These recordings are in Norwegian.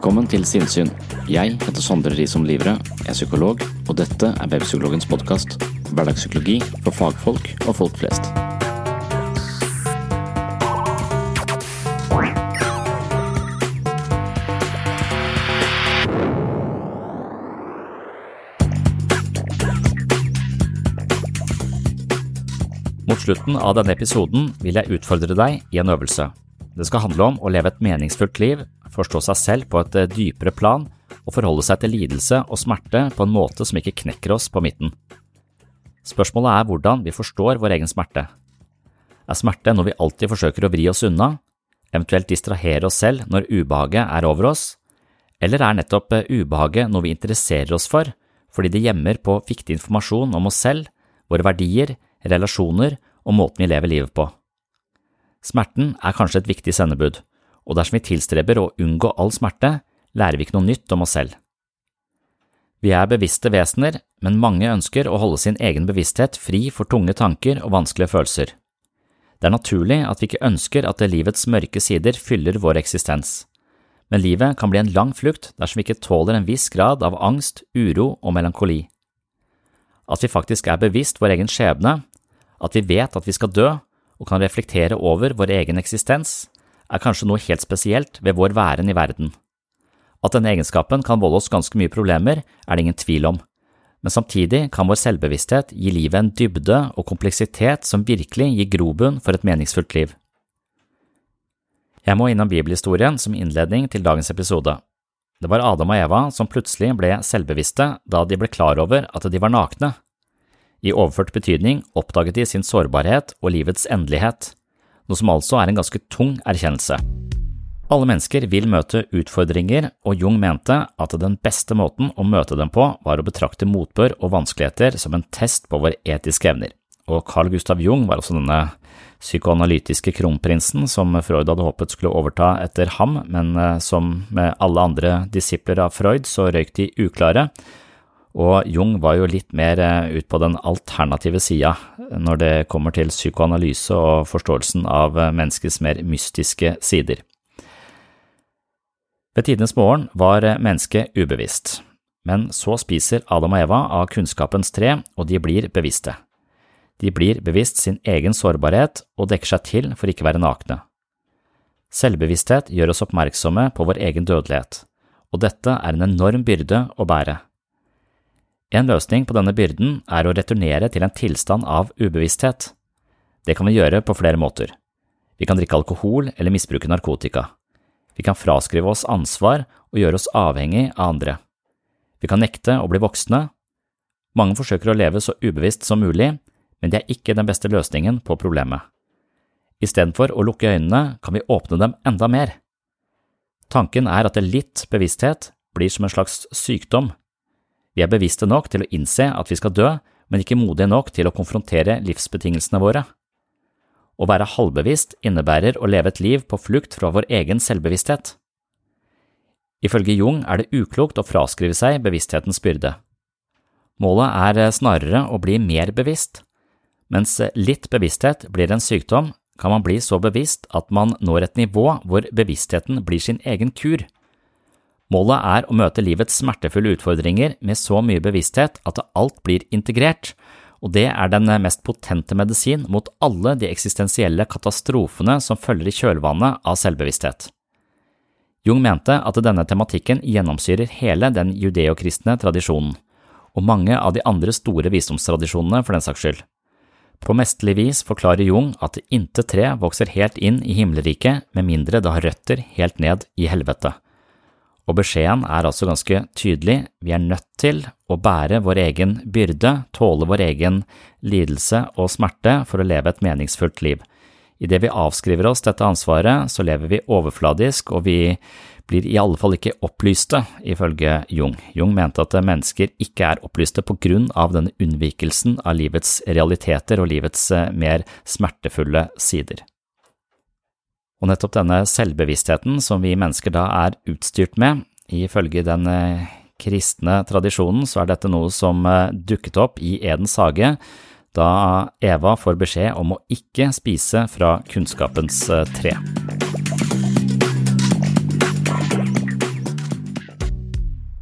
Velkommen til Sinnsyn. Jeg heter Sondre Risom Livre, er psykolog, og dette er Webpsykologens podkast. Hverdagspsykologi for fagfolk og folk flest. Mot slutten av denne episoden vil jeg utfordre deg i en øvelse. Det skal handle om å leve et meningsfullt liv, forstå seg selv på et eh, dypere plan og forholde seg til lidelse og smerte på en måte som ikke knekker oss på midten. Spørsmålet er hvordan vi forstår vår egen smerte. Er smerte noe vi alltid forsøker å vri oss unna, eventuelt distrahere oss selv når ubehaget er over oss, eller er nettopp eh, ubehaget noe vi interesserer oss for fordi det gjemmer på viktig informasjon om oss selv, våre verdier, relasjoner og måten vi lever livet på? Smerten er kanskje et viktig sendebud, og dersom vi tilstreber å unngå all smerte, lærer vi ikke noe nytt om oss selv. Vi er bevisste vesener, men mange ønsker å holde sin egen bevissthet fri for tunge tanker og vanskelige følelser. Det er naturlig at vi ikke ønsker at det livets mørke sider fyller vår eksistens, men livet kan bli en lang flukt dersom vi ikke tåler en viss grad av angst, uro og melankoli. At vi faktisk er bevisst vår egen skjebne, at vi vet at vi skal dø og kan reflektere over vår egen eksistens, er kanskje noe helt spesielt ved vår væren i verden. At denne egenskapen kan volde oss ganske mye problemer, er det ingen tvil om, men samtidig kan vår selvbevissthet gi livet en dybde og kompleksitet som virkelig gir grobunn for et meningsfullt liv. Jeg må innom bibelhistorien som innledning til dagens episode. Det var Adam og Eva som plutselig ble selvbevisste da de ble klar over at de var nakne. I overført betydning oppdaget de sin sårbarhet og livets endelighet, noe som altså er en ganske tung erkjennelse. Alle mennesker vil møte utfordringer, og Jung mente at den beste måten å møte dem på var å betrakte motbør og vanskeligheter som en test på våre etiske evner, og Carl Gustav Jung var også denne psykoanalytiske kronprinsen som Freud hadde håpet skulle overta etter ham, men eh, som med alle andre disipler av Freud så røyk de uklare, og Jung var jo litt mer eh, ut på den alternative sida når det kommer til psykoanalyse og forståelsen av eh, menneskets mer mystiske sider. Ved tidenes morgen var mennesket ubevisst, men så spiser Adam og Eva av kunnskapens tre, og de blir bevisste. De blir bevisst sin egen sårbarhet og dekker seg til for ikke å være nakne. Selvbevissthet gjør oss oppmerksomme på vår egen dødelighet, og dette er en enorm byrde å bære. En løsning på denne byrden er å returnere til en tilstand av ubevissthet. Det kan vi gjøre på flere måter. Vi kan drikke alkohol eller misbruke narkotika. Vi kan fraskrive oss ansvar og gjøre oss avhengig av andre. Vi kan nekte å bli voksne. Mange forsøker å leve så ubevisst som mulig, men det er ikke den beste løsningen på problemet. Istedenfor å lukke øynene kan vi åpne dem enda mer. Tanken er at litt bevissthet blir som en slags sykdom. Vi er bevisste nok til å innse at vi skal dø, men ikke modige nok til å konfrontere livsbetingelsene våre. Å være halvbevisst innebærer å leve et liv på flukt fra vår egen selvbevissthet. Ifølge Jung er det uklokt å fraskrive seg bevissthetens byrde. Målet er snarere å bli mer bevisst, mens litt bevissthet blir en sykdom, kan man bli så bevisst at man når et nivå hvor bevisstheten blir sin egen kur. Målet er å møte livets smertefulle utfordringer med så mye bevissthet at alt blir integrert, og det er den mest potente medisin mot alle de eksistensielle katastrofene som følger i kjølvannet av selvbevissthet. Jung mente at denne tematikken gjennomsyrer hele den judeokristne tradisjonen, og mange av de andre store visdomstradisjonene for den saks skyld. På mesterlig vis forklarer Jung at intet tre vokser helt inn i himmelriket med mindre det har røtter helt ned i helvete. Og beskjeden er altså ganske tydelig, vi er nødt til å bære vår egen byrde, tåle vår egen lidelse og smerte for å leve et meningsfullt liv. Idet vi avskriver oss dette ansvaret, så lever vi overfladisk, og vi blir i alle fall ikke opplyste, ifølge Jung. Jung mente at mennesker ikke er opplyste på grunn av denne unnvikelsen av livets realiteter og livets eh, mer smertefulle sider. Og nettopp denne selvbevisstheten som vi mennesker da er utstyrt med, ifølge den eh, kristne tradisjonen, så er dette noe som eh, dukket opp i Edens hage da Eva får beskjed om å ikke spise fra kunnskapens tre.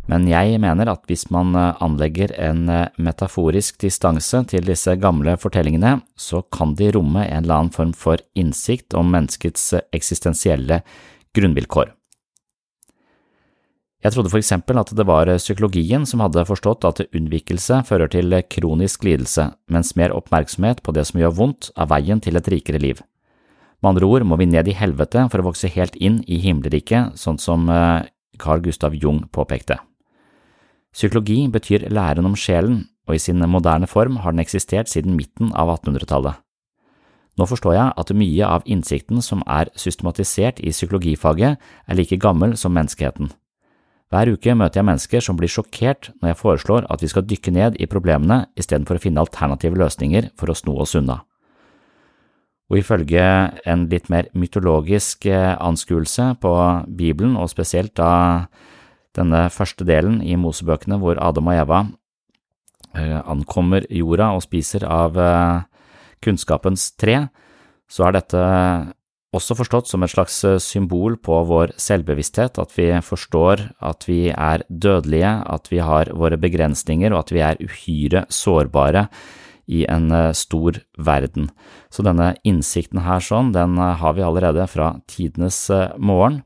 Men jeg mener at hvis man eh, anlegger en eh, metaforisk distanse til disse gamle fortellingene, så kan de romme en eller annen form for innsikt om menneskets eh, eksistensielle grunnvilkår. Jeg trodde for eksempel at det var psykologien som hadde forstått at unnvikelse fører til kronisk lidelse, mens mer oppmerksomhet på det som gjør vondt, er veien til et rikere liv. Med andre ord må vi ned i helvete for å vokse helt inn i himmelriket, sånn som Carl Gustav Jung påpekte. Psykologi betyr læren om sjelen, og i sin moderne form har den eksistert siden midten av 1800-tallet. Nå forstår jeg at mye av innsikten som er systematisert i psykologifaget, er like gammel som menneskeheten. Hver uke møter jeg mennesker som blir sjokkert når jeg foreslår at vi skal dykke ned i problemene istedenfor å finne alternative løsninger for å sno oss unna. Og ifølge en litt mer mytologisk eh, anskuelse på Bibelen, og spesielt da denne første delen i Mosebøkene hvor Adam og Eva eh, ankommer jorda og spiser av eh, kunnskapens tre, så er dette også forstått som et slags eh, symbol på vår selvbevissthet, at vi forstår at vi er dødelige, at vi har våre begrensninger og at vi er uhyre sårbare i en stor verden. Så denne innsikten her sånn, den har vi allerede fra tidenes morgen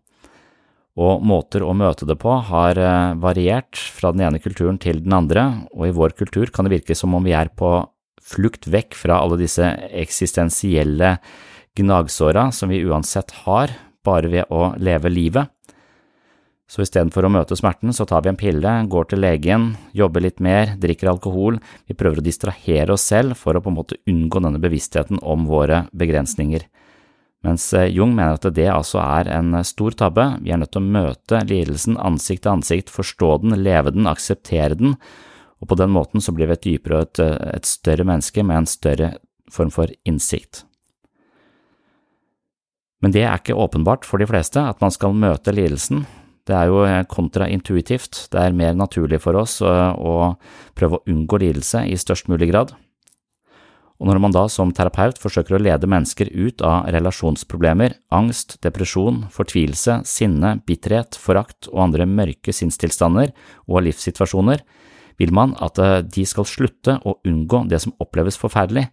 og måter å møte det på har eh, variert fra den ene kulturen til den andre, og i vår kultur kan det virke som om vi er på flukt vekk fra alle disse eksistensielle gnagsåra som vi uansett har, bare ved å leve livet. Så istedenfor å møte smerten, så tar vi en pille, går til legen, jobber litt mer, drikker alkohol, vi prøver å distrahere oss selv for å på en måte unngå denne bevisstheten om våre begrensninger. Mens eh, Jung mener at det altså er en stor tabbe, vi er nødt til å møte lidelsen ansikt til ansikt, forstå den, leve den, akseptere den, og på den måten så blir vi et dypere og et, et større menneske med en større form for innsikt. Men det er ikke åpenbart for de fleste at man skal møte lidelsen, det er jo eh, kontraintuitivt, det er mer naturlig for oss å prøve å unngå lidelse i størst mulig grad. Og når man da som terapeut forsøker å lede mennesker ut av relasjonsproblemer, angst, depresjon, fortvilelse, sinne, bitterhet, forakt og andre mørke sinnstilstander og livssituasjoner, vil man at eh, de skal slutte å unngå det som oppleves forferdelig.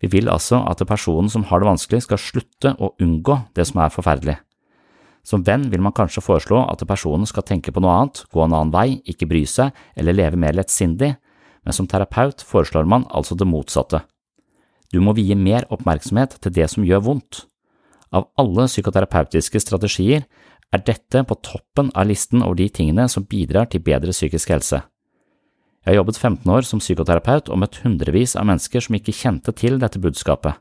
Vi vil altså at personen som har det vanskelig, skal slutte å unngå det som er forferdelig. Som venn vil man kanskje foreslå at personen skal tenke på noe annet, gå en annen vei, ikke bry seg eller leve mer lettsindig, men som terapeut foreslår man altså det motsatte. Du må vie mer oppmerksomhet til det som gjør vondt. Av alle psykoterapeutiske strategier er dette på toppen av listen over de tingene som bidrar til bedre psykisk helse. Jeg har jobbet 15 år som psykoterapeut og møtt hundrevis av mennesker som ikke kjente til dette budskapet.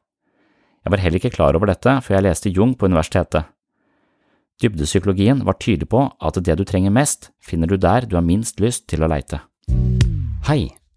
Jeg var heller ikke klar over dette før jeg leste Jung på universitetet. Dybdepsykologien var tydelig på at det du trenger mest, finner du der du har minst lyst til å leite. Hei,